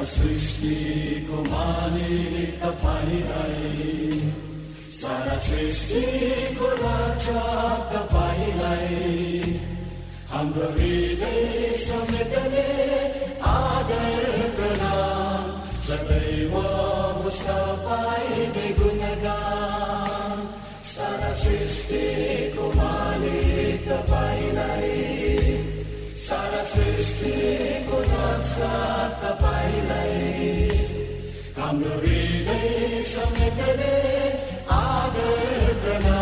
सृष्टिको मालिक तपाईँलाई सारा सृष्टिको रक्षा तपाईँलाई हाम्रो हृदय समेतले आदर प्रणाम सदैव होस् तपाईँकै गुणगान सारा सृष्टिको मालिक तपाईँलाई सारा रक्षा तपाईँलाई हाम्रो हृदय समेतले आदर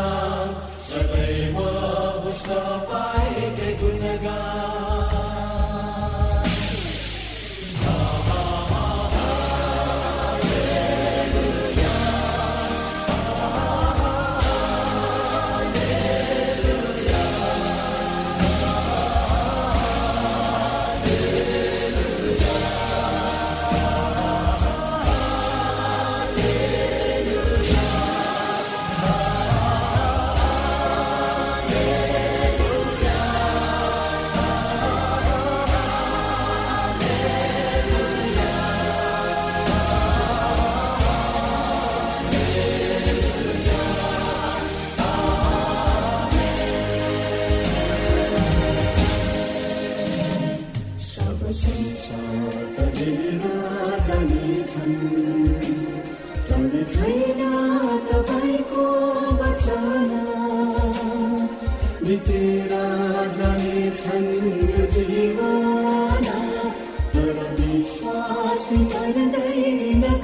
see the baby now.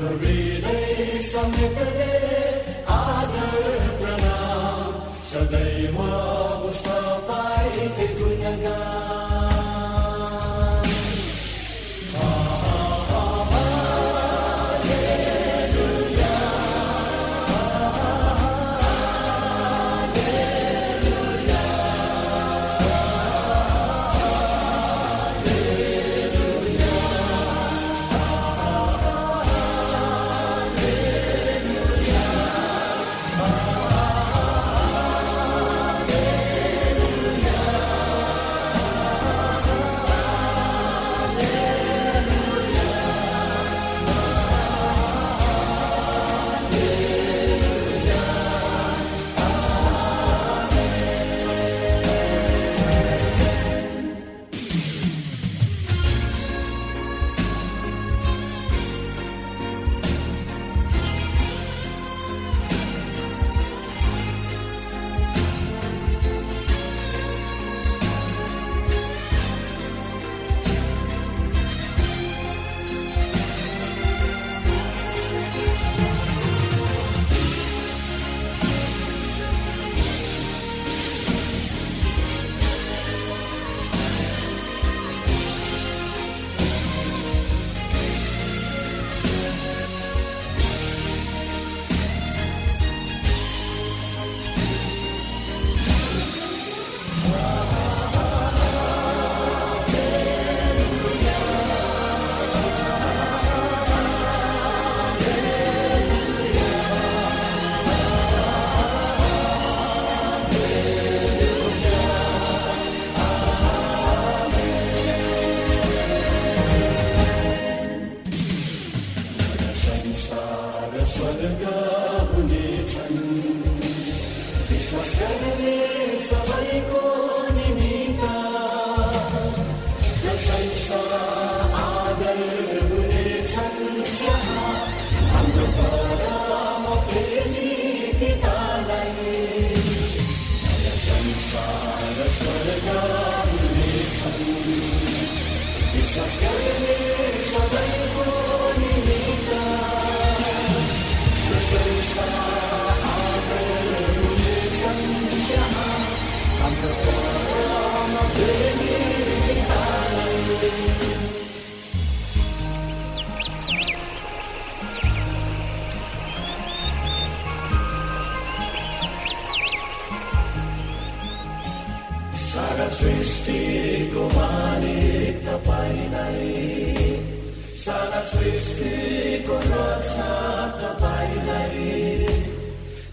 हाम्रो हृदय समेतले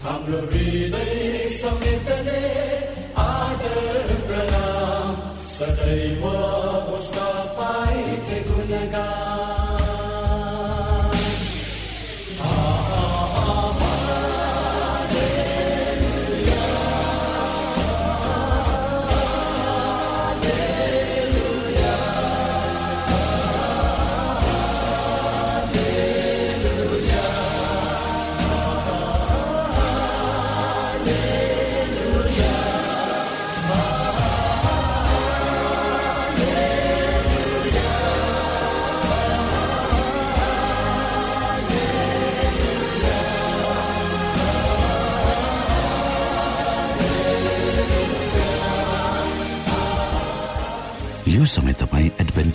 हाम्रो हृदय समेतले आदर प्रणाम। सदैव तपाईँकै गुणगान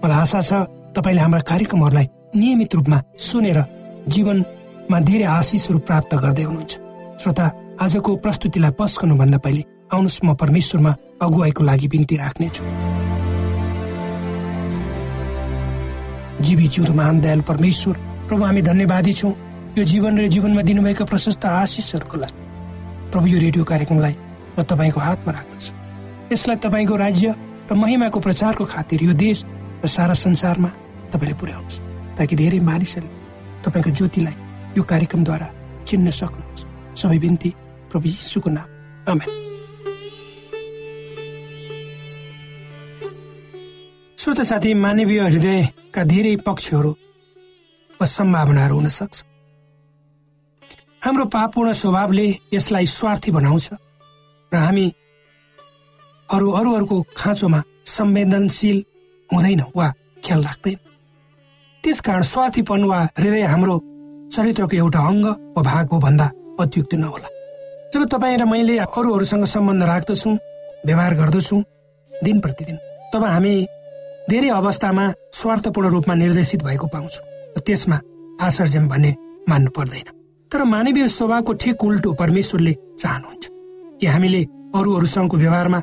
मलाई आशा छ तपाईँले हाम्रा कार्यक्रमहरूलाई नियमित रूपमा सुनेर जीवनमा धेरै आशिषहरू प्राप्त गर्दै हुनुहुन्छ। श्रोता आजको प्रस्तुतिलाई पस गर्नुभन्दा पहिले आउनुहोस् म परमेश्वरमा अगुवाईको लागि बिन्ती राख्नेछु। जीवी जिउँदो महान दयालु परमेश्वर प्रभु हामी धन्यवादी छौँ। यो जीवन र जीवनमा दिनुभएका प्रशस्त आशिषहरूको लागि। प्रभु यो रेडियो कार्यक्रमलाई म तपाईँको हातमा राख्दछु। यसलाई तपाईँको राज्य र महिमाको प्रचारको खातिर यो देश र सारा संसारमा तपाईँले पुर्याउनुहोस् ताकि धेरै मानिसहरूले तपाईँको ज्योतिलाई यो कार्यक्रमद्वारा चिन्न सक्नुहोस्। सबै बिन्ती प्रभु यीशुको नाम। आमेन। श्रोत साथी मानवीय हृदयका धेरै पक्षहरू वा सम्भावनाहरू हुन सक्छ। हाम्रो पापूर्ण स्वभावले यसलाई स्वार्थी बनाउँछ र हामी अरू अरूहरूको खाँचोमा संवेदनशील हुँदैन वा ख्याल राख्दैन। त्यसकारण स्वार्थीपन वा हृदय हाम्रो चरित्रको एउटा अङ्ग वा भाग हो भन्दा अत्युक्त नहोला। जब तपाईँ र मैले अरूहरूसँग सम्बन्ध राख्दछौँ व्यवहार गर्दछौँ दिन प्रतिदिन तब हामी धेरै अवस्थामा स्वार्थपूर्ण रूपमा निर्देशित भएको पाउँछौँ त्यसमा आश्चर्य भन्ने मान्नु पर्दैन। तर मानवीय स्वभावको ठिक उल्टो परमेश्वरले चाहनुहुन्छ कि हामीले अरूहरूसँगको व्यवहारमा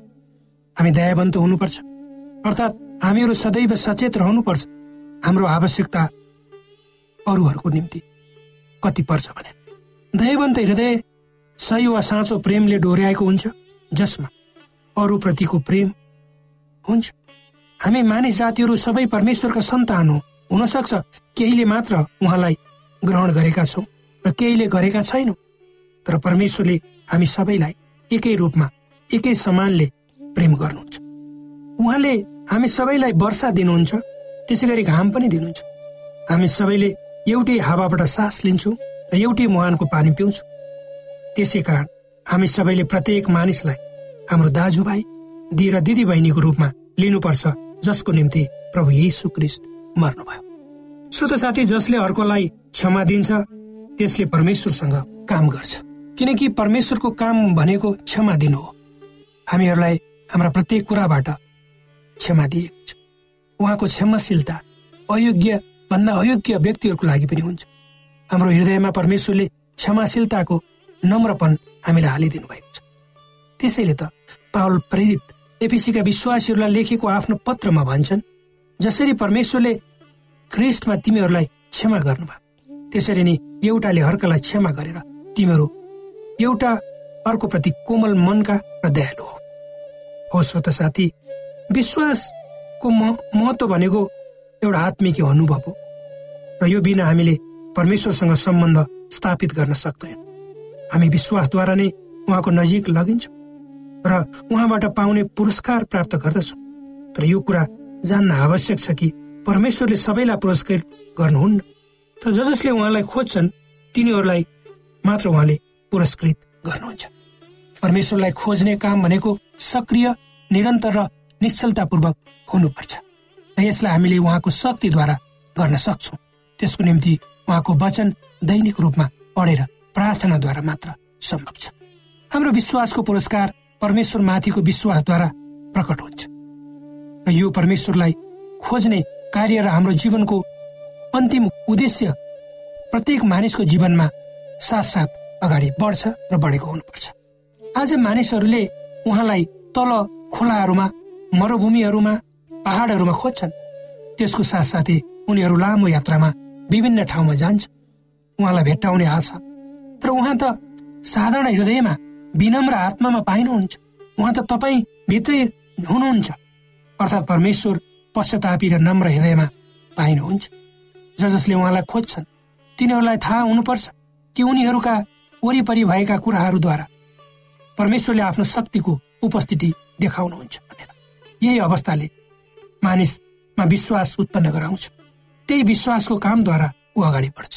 हामी दयावन्त हुनुपर्छ। अर्थात् हामीहरू सदैव सचेत रहनुपर्छ। हाम्रो आवश्यकता अरूहरूको निम्ति कति पर्छ भने। दयावन्त हृदय सही वा साँचो प्रेमले डोर्याएको हुन्छ जसमा अरूप्रतिको प्रेम हुन्छ। हामी मानिस जातिहरू सबै परमेश्वरका सन्तान हो हुन। सक्छ केहीले मात्र उहाँलाई ग्रहण गरेका छौँ र केहीले गरेका छैनौँ। तर परमेश्वरले हामी सबैलाई एकै रूपमा एकै समानले प्रेम गर्नुहुन्छ। उहाँले हामी सबैलाई वर्षा दिनुहुन्छ त्यसै गरी घाम पनि दिनुहुन्छ। हामी सबैले एउटै हावाबाट सास लिन्छौँ र एउटै मुहानको पानी पिउँछौँ। त्यसै कारण हामी सबैले प्रत्येक मानिसलाई हाम्रो दाजुभाइ दिदी र दिदी बहिनीको रूपमा लिनुपर्छ जसको निम्ति प्रभु यीशु क्रिस्ट मर्नुभयो। श्रोत साथी जसले अर्कोलाई क्षमा दिन्छ त्यसले परमेश्वरसँग काम गर्छ। किनकि परमेश्वरको काम भनेको क्षमा दिनु हो। हामीहरूलाई हाम्रा प्रत्येक कुराबाट क्षमा दिएको छ उहाँको क्षमाशीलता अयोग्य भन्दा अयोग्य व्यक्तिहरूको लागि पनि हुन्छ। हाम्रो हृदयमा परमेश्वरले क्षमाशीलताको नम्रपन हामीलाई हालिदिनु भएको छ। त्यसैले त पावल प्रेरित एपिसीका विश्वासीहरूलाई लेखेको आफ्नो पत्रमा भन्छन् जसरी परमेश्वरले ख्रिस्टमा तिमीहरूलाई क्षमा गर्नुभयो। त्यसरी नै एउटाले अर्कालाई क्षमा गरेर तिमीहरू एउटा अर्को प्रति कोमल मनका र दयालु हो। हो स्वत साथी विश्वासको महत्व भनेको एउटा आत्मिक अनुभव हो। र यो बिना हामीले परमेश्वरसँग सम्बन्ध स्थापित गर्न सक्दैन। हामी विश्वासद्वारा नै उहाँको नजिक लगिन्छौँ र उहाँबाट पाउने पुरस्कार प्राप्त गर्दछौँ। तर यो कुरा जान्न आवश्यक छ कि परमेश्वरले सबैलाई पुरस्कृत गर्नुहुन्न। तर ज जसले उहाँलाई खोज्छन् तिनीहरूलाई मात्र उहाँले पुरस्कृत गर्नुहुन्छ। परमेश्वरलाई खोज्ने काम भनेको सक्रिय निरन्तर र निश्चलतापूर्वक हुनुपर्छ र यसलाई हामीले उहाँको शक्तिद्वारा गर्न सक्छौँ। त्यसको निम्ति उहाँको वचन दैनिक रूपमा पढेर प्रार्थनाद्वारा मात्र सम्भव छ। हाम्रो विश्वासको पुरस्कार परमेश्वर माथिको विश्वासद्वारा प्रकट हुन्छ। र यो परमेश्वरलाई खोज्ने कार्य र हाम्रो जीवनको अन्तिम उद्देश्य प्रत्येक मानिसको जीवनमा साथसाथ अगाडि बढ्छ र बढेको हुनुपर्छ। आज मानिसहरूले उहाँलाई तल खोलाहरूमा मरुभूमिहरूमा पहाडहरूमा खोज्छन्। त्यसको साथसाथै उनीहरू लामो यात्रामा विभिन्न ठाउँमा जान्छ। उहाँलाई भेट्टाउने आशा तर उहाँ त साधारण हृदयमा विनम्र आत्मामा पाइनुहुन्छ। उहाँ त तपाईँ भित्रै हुनुहुन्छ। अर्थात् परमेश्वर पश्चातापी र नम्र हृदयमा पाइनुहुन्छ। ज जसले उहाँलाई खोज्छन् तिनीहरूलाई थाहा हुनुपर्छ कि उनीहरूका वरिपरि भएका कुराहरूद्वारा परमेश्वरले आफ्नो शक्तिको उपस्थिति देखाउनुहुन्छ भनेर। यही अवस्थाले मानिसमा विश्वास उत्पन्न गराउँछ। त्यही विश्वासको कामद्वारा ऊ अगाडि बढ्छ।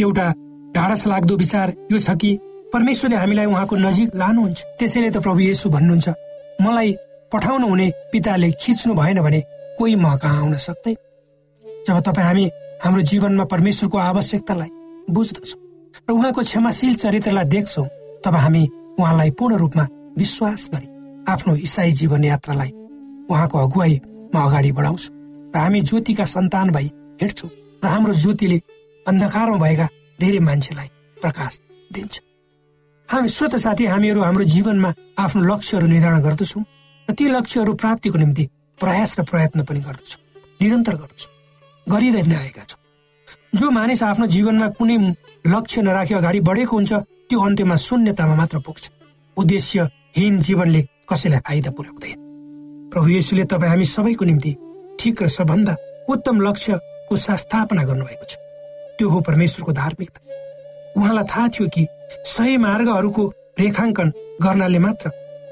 एउटा ढाडस लाग्दो विचार यो छ कि परमेश्वरले हामीलाई उहाँको नजिक लानुहुन्छ। त्यसैले त प्रभु येसु भन्नुहुन्छ मलाई पठाउनु हुने पिताले खिच्नु भएन भने कोही म कहाँ आउन सक्दैन। जब तपाईँ हामी हाम्रो जीवनमा परमेश्वरको आवश्यकतालाई बुझ्दछौँ र उहाँको क्षमाशील चरित्रलाई देख्छौँ तब हामी उहाँलाई पूर्ण रूपमा विश्वास गरी आफ्नो इसाई जीवन उहाँको अगुवाईमा अगाडि बढाउँछौँ र हामी ज्योतिका सन्तान भई हिँड्छौँ र हाम्रो ज्योतिले अन्धकारमा भएका धेरै मान्छेलाई प्रकाश दिन्छ। हामी स्वत साथी हामीहरू हाम्रो जीवनमा आफ्नो लक्ष्यहरू निर्धारण गर्दछौँ र ती लक्ष्यहरू प्राप्तिको निम्ति प्रयास र प्रयत्न पनि गर्दछौँ निरन्तर गर्दछौँ गरिरहेका छौँ। जो मानिस आफ्नो जीवनमा कुनै लक्ष्य नराखी अगाडि बढेको हुन्छ त्यो अन्त्यमा शून्यतामा मात्र पुग्छ। उद्देश्यहीन जीवनले कसैलाई फाइदा पुर्याउँदैन। प्रभु येसुले तपाईँ हामी सबैको निम्ति ठिक र सबभन्दा उत्तम लक्ष्यको स्थापना गर्नुभएको छ। त्यो हो परमेश्वरको धार्मिकता। उहाँलाई थाहा थियो कि सही मार्गहरूको रेखाङ्कन गर्नाले मात्र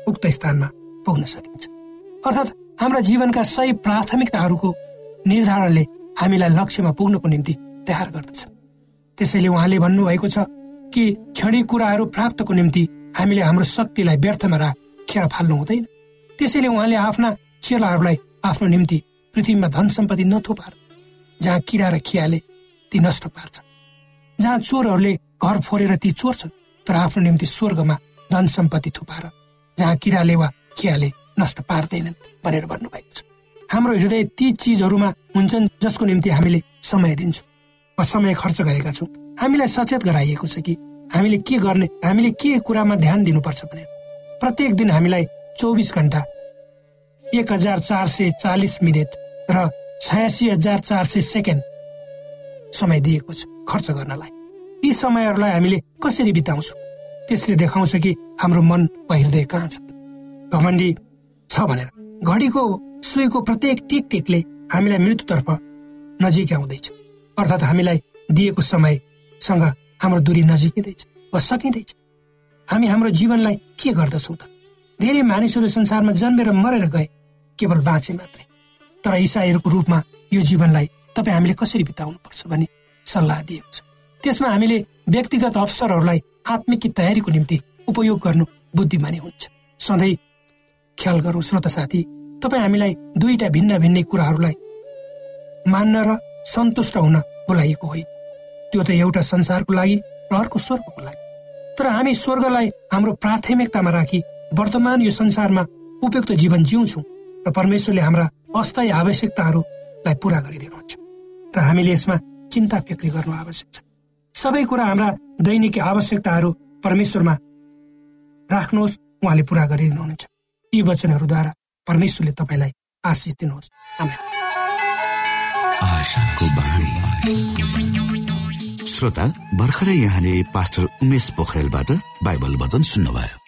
उक्त स्थानमा पुग्न सकिन्छ। अर्थात् हाम्रा जीवनका सही प्राथमिकताहरूको निर्धारणले हामीलाई लक्ष्यमा पुग्नको निम्ति तयार गर्दछ। त्यसैले उहाँले भन्नुभएको छ कि क्षणिक कुराहरू प्राप्तको निम्ति हामीले हाम्रो शक्तिलाई व्यर्थमा राखेर फाल्नु हुँदैन। त्यसैले उहाँले आफ्ना चेलाहरूलाई आफ्नो निम्ति पृथ्वीमा धन सम्पत्ति नथोपार जहाँ किरा र खियाले ती नष्ट पार्छ जहाँ चोरहरूले घर फोरेर ती चोर्छन् तर आफ्नो निम्ति स्वर्गमा धन सम्पत्ति थुपार जहाँ किराले वा खियाले नष्ट पार्दैनन् भनेर भन्नुभएको छ। हाम्रो हृदय ती चिजहरूमा हुन्छन् जसको निम्ति हामीले समय दिन्छौँ वा समय खर्च गरेका छौँ। हामीलाई सचेत गराइएको छ कि हामीले के गर्ने हामीले के कुरामा ध्यान दिनुपर्छ भनेर। प्रत्येक दिन हामीलाई चौबिस घन्टा एक हजार चार सय चालिस मिनट र छयासी हजार चार सय सेकेन्ड समय दिएको छ खर्च गर्नलाई। यी समयहरूलाई हामीले कसरी बिताउँछौँ? त्यसले देखाउँछ कि हाम्रो मन हृदय कहाँ छ? घमण्डी छ भनेर। घडीको सुईको प्रत्येक टिक टिकले हामीलाई मृत्युतर्फ नजिक आउँदैछ। अर्थात् हामीलाई दिएको समयसँग हाम्रो दूरी नजिकिँदैछ वा सकिँदैछ। हामी हाम्रो जीवनलाई के गर्दछौँ त? धेरै मानिसहरू संसारमा जन्मेर मरेर गए केवल बाँचे मात्रै। तर इसाईहरूको रूपमा यो जीवनलाई तपाईँ हामीले कसरी बिताउनु पर्छ भन्ने सल्लाह दिएको छ। त्यसमा हामीले व्यक्तिगत अवसरहरूलाई आत्मिक तयारीको निम्ति उपयोग गर्नु बुद्धिमानी हुन्छ। सधैँ ख्याल गरौँ श्रोता साथी तपाईँ हामीलाई दुईटा भिन्न भिन्न कुराहरूलाई मान्न र सन्तुष्ट हुन बोलाइएको होइन। त्यो त एउटा संसारको लागि र अर्को स्वर्गको लागि। तर हामी स्वर्गलाई हाम्रो प्राथमिकतामा राखी वर्तमान यो संसारमा उपयुक्त जीवन जिउँछौँ र परमेश्वरले हाम्रा अस्थायी आवश्यकताहरूलाई पुरा गरिदिनुहुन्छ र हामीले यसमा चिन्ता फिक्री गर्नु आवश्यक छ। सबै कुरा हाम्रा दैनिक आवश्यकताहरू परमेश्वरमा राख्नुहोस् उहाँले पुरा गरिदिनुहुनेछ। यी वचनहरूद्वारा परमेश्वरले तपाईँलाई आशिष दिनुहोस्। श्रोता भर्खरै यहाँले पास्टर उमेश पोखरेलबाट बाइबल वचन सुन्नुभयो।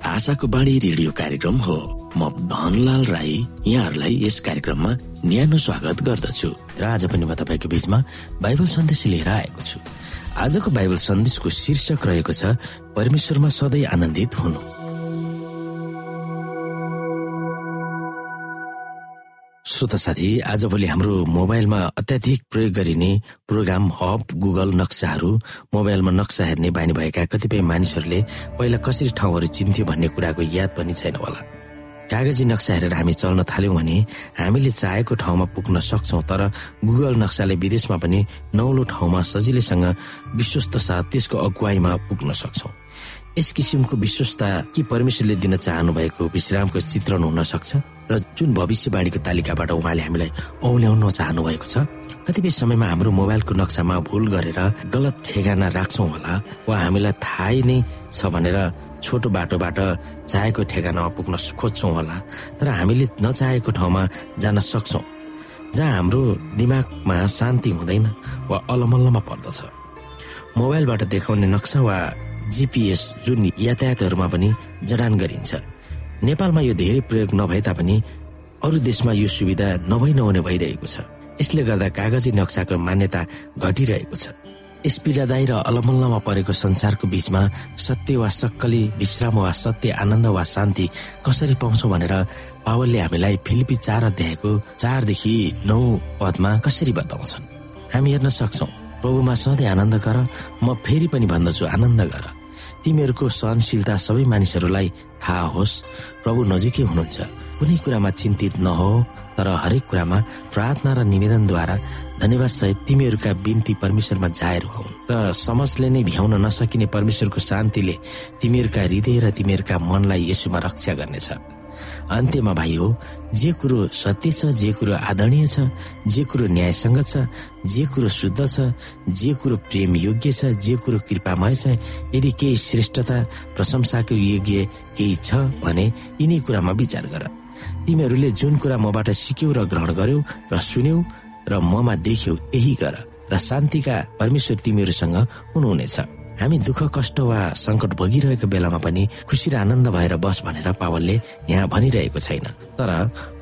आशाको बाणी रेडियो कार्यक्रम हो। म धनलाल राई यहाँहरूलाई यस कार्यक्रममा न्यानो स्वागत गर्दछु। र आज पनि म तपाईँको बीचमा बाइबल सन्देश लिएर आएको छु। आजको बाइबल सन्देशको शीर्षक रहेको छ परमेश्वरमा सधैँ आनन्दित हुनु। श्रोता साथी आजभोलि हाम्रो मोबाइलमा अत्याधिक प्रयोग गरिने प्रोग्राम हब गुगल नक्साहरू मोबाइलमा नक्सा हेर्ने बानी भएका कतिपय मानिसहरूले पहिला कसरी ठाउँहरू चिन्थ्यो भन्ने कुराको याद पनि छैन होला। कागजी नक्सा हेरेर हामी चल्न थाल्यौँ भने हामीले चाहेको ठाउँमा पुग्न सक्छौँ तर गुगल नक्साले विदेशमा पनि नौलो ठाउँमा सजिलैसँग विश्वस्त साथ त्यसको अगुवाईमा पुग्न सक्छौँ। यस किसिमको विश्वस्ता कि परमेश्वरले दिन चाहनु भएको विश्रामको चित्रण हुन सक्छ? र जुन भविष्यवाणीको तालिकाबाट उहाँले हामीलाई औल्याउन चाहनु भएको छ कतिपय समयमा हाम्रो मोबाइलको नक्सामा भुल गरेर गलत ठेगाना राख्छौँ होला वा हामीलाई थाहै नै छ भनेर छोटो बाटोबाट चाहेको ठेगानामा पुग्न खोज्छौँ होला तर हामीले नचाहेको ठाउँमा जान सक्छौँ जहाँ हाम्रो दिमागमा शान्ति हुँदैन वा अलमल्लमा पर्दछ। मोबाइलबाट देखाउने नक्सा वा जिपिएस जुन यातायातहरूमा पनि जडान गरिन्छ। नेपालमा यो धेरै प्रयोग नभए तापनि अरू देशमा यो सुविधा नभई नहुने भइरहेको छ। यसले गर्दा कागजी नक्साको मान्यता घटिरहेको छ। यस पीडादायी र अलमल्लमा परेको संसारको बीचमा सत्य वा सक्कली विश्राम वा सत्य आनन्द वा शान्ति कसरी पाउँछौ भनेर पावलले हामीलाई फिलिपी चार अध्यायको चारदेखि नौ पदमा कसरी बताउँछन्। हामी हेर्न सक्छौ प्रभुमा सधैँ आनन्द गर म फेरि पनि भन्दछु आनन्द गर। तिमीहरूको सहनशीलता सबै मानिसहरूलाई थाहा होस्। प्रभु नजिकै हुनुहुन्छ। कुनै कुरामा चिन्तित नहो तर हरेक कुरामा प्रार्थना र निवेदनद्वारा धन्यवाद सहित तिमीहरूका बिन्ती परमेश्वरमा जाहेर हुन् र समझले नै भ्याउन नसकिने परमेश्वरको शान्तिले तिमीहरूका हृदय र तिमीहरूका मनलाई यसुमा रक्षा गर्नेछ। अन्त्यमा भाइ हो जे कुरो सत्य छ जे कुरो आदरणीय छ जे कुरो न्यायसँग छ जे कुरो शुद्ध छ जे कुरो प्रेम योग्य छ जे कुरो कृपामय छ यदि केही श्रेष्ठता प्रशंसाको योग्य केही छ भने यिनै कुरामा विचार गर। तिमीहरूले जुन कुरा मबाट सिक्यौ र ग्रहण गर्यौ र सुन्यौ र ममा देख्यौ त्यही गर र शान्तिका परमेश्वर तिमीहरूसँग हुनुहुनेछ। हामी दुःख कष्ट वा सङ्कट भोगिरहेको बेलामा पनि खुसी र आनन्द भएर बस भनेर पावलले यहाँ भनिरहेको छैन। तर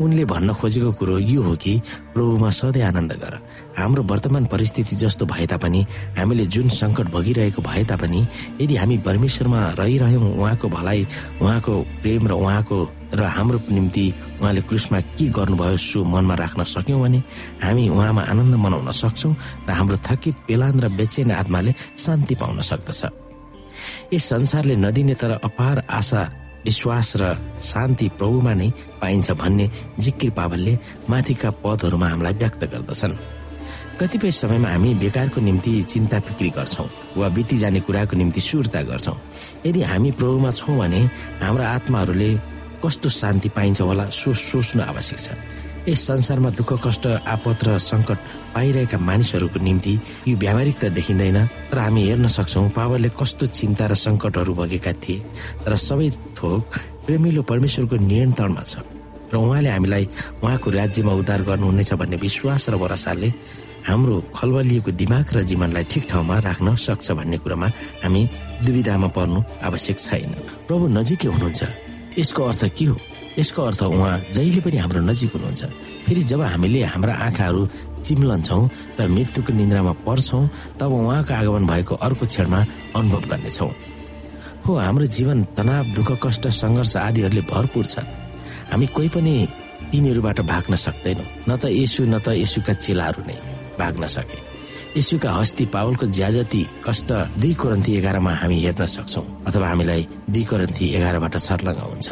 उनले भन्न खोजेको कुरो यो हो कि प्रभुमा सधैँ आनन्द गर। हाम्रो वर्तमान परिस्थिति जस्तो भए तापनि हामीले जुन सङ्कट भोगिरहेको भए तापनि यदि हामी परमेश्वरमा रहिरह्यौँ उहाँको भलाइ उहाँको प्रेम र उहाँको र हाम्रो निम्ति उहाँले क्रुसमा के गर्नुभयो सो मनमा राख्न सक्यौँ भने हामी उहाँमा आनन्द मनाउन सक्छौँ र हाम्रो थकित पेलान र बेचेन आत्माले शान्ति पाउन सक्दछ। यस संसारले नदिने तर अपार आशा विश्वास र शान्ति प्रभुमा नै पाइन्छ भन्ने जिक्री पावलले माथिका पदहरूमा हामीलाई व्यक्त गर्दछन्। कतिपय समयमा हामी बेकारको निम्ति चिन्ता फिक्री गर्छौँ वा बिति जाने कुराको निम्ति सुर्ता गर्छौँ। यदि हामी प्रभुमा छौँ भने हाम्रा आत्माहरूले कस्तो शान्ति पाइन्छ होला सो सोच्नु आवश्यक छ। यस संसारमा दुःख कष्ट आपत र सङ्कट पाइरहेका मानिसहरूको निम्ति यो व्यावहारिकता देखिँदैन तर हामी हेर्न सक्छौँ पावरले कस्तो चिन्ता र सङ्कटहरू भोगेका थिए। तर सबै थोक प्रेमिलो परमेश्वरको नियन्त्रणमा छ र उहाँले हामीलाई उहाँको राज्यमा उद्धार गर्नुहुनेछ भन्ने विश्वास र भरोसाले हाम्रो खलबलिएको दिमाग र जीवनलाई ठिक ठाउँमा राख्न सक्छ भन्ने कुरामा हामी दुविधामा पर्नु आवश्यक छैन। प्रभु नजिकै हुनुहुन्छ। यसको अर्थ के हो? यसको अर्थ उहाँ जहिले पनि हाम्रो नजिक हुनुहुन्छ। फेरि जब हामीले हाम्रा आँखाहरू चिम्लन्छौँ र मृत्युको निन्द्रामा पर्छौँ तब उहाँको आगमन भएको अर्को क्षणमा अनुभव गर्नेछौँ। हो हाम्रो जीवन तनाव दुःख कष्ट सङ्घर्ष आदिहरूले भरपुर छ। हामी कोही पनि तिनीहरूबाट भाग्न सक्दैनौँ। न त यसु न त यसुका चेलाहरू नै भाग्न सके। यसुका हस्ती पावलको ज्याजती कष्ट दुई कोरन्ती एघारमा हामी हेर्न सक्छौँ अथवा हामीलाई दुई कोरन्ती एघारबाट छर्लङ्ग हुन्छ।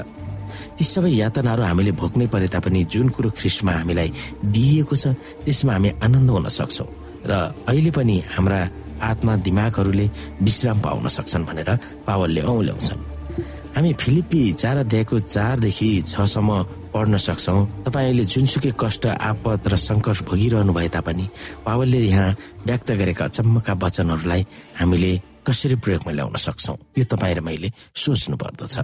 ती सबै यातनाहरू हामीले भोग्नै परे तापनि जुन कुरो ख्रिस्टमा हामीलाई दिइएको छ त्यसमा हामी आनन्द हुन सक्छौँ। र अहिले पनि हाम्रा आत्मा दिमागहरूले विश्राम पाउन सक्छन् भनेर पावलले औल्याउँछन् हामी फिलिपी चार अध्यायको चारदेखि छसम्म पढ्न सक्छौ। तपाईँले जुनसुकै कष्ट आपत र सङ्कट भोगिरहनु भए तापनि पावलले यहाँ व्यक्त गरेका अचम्मका वचनहरूलाई हामीले कसरी प्रयोगमा ल्याउन सक्छौ यो तपाईँ र मैले सोच्नु पर्दछ।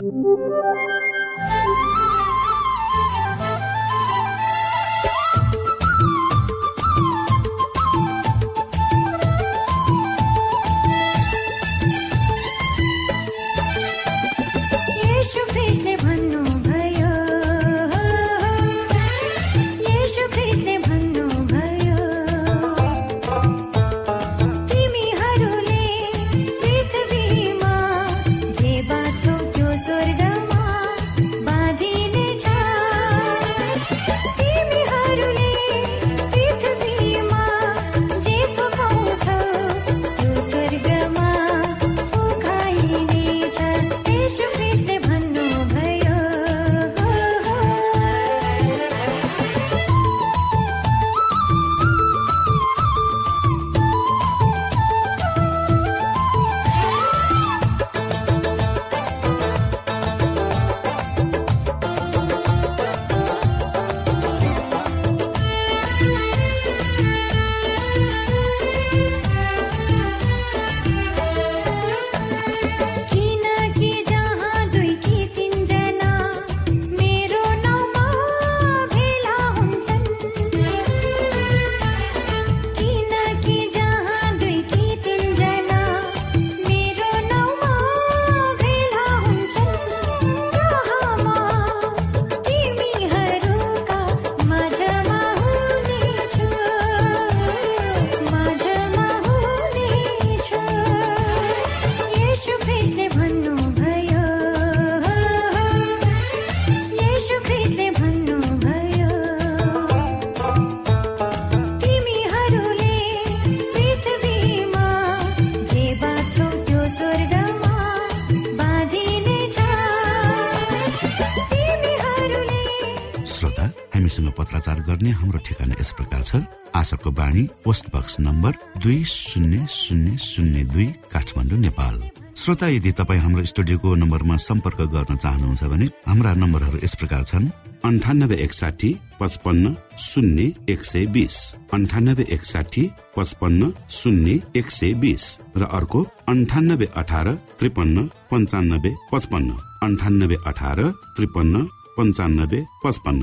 पत्राचार गर्ने हाम्रो ठेगाना यस प्रकार छ। आशाको बाणी पोस्ट बक्स नम्बर दुई शून्य शून्य शून्य दुई काठमाडौँ नेपाल। श्रोता यदि तपाईँ हाम्रो स्टुडियोको नम्बरमा सम्पर्क गर्न चाहनुहुन्छ भने हाम्रा नम्बरहरू यस प्रकार छन्। अन्ठानब्बे एकसाठी पचपन्न शून्य एक सय बिस। अन्ठानब्बे एकसाठी पचपन्न शून्य एक सय बिस। र अर्को अन्ठानब्बे अठार त्रिपन्न पन्चानब्बे पचपन्न। अन्ठानब्बे अठार त्रिपन्न पन्चानब्बे पचपन्न।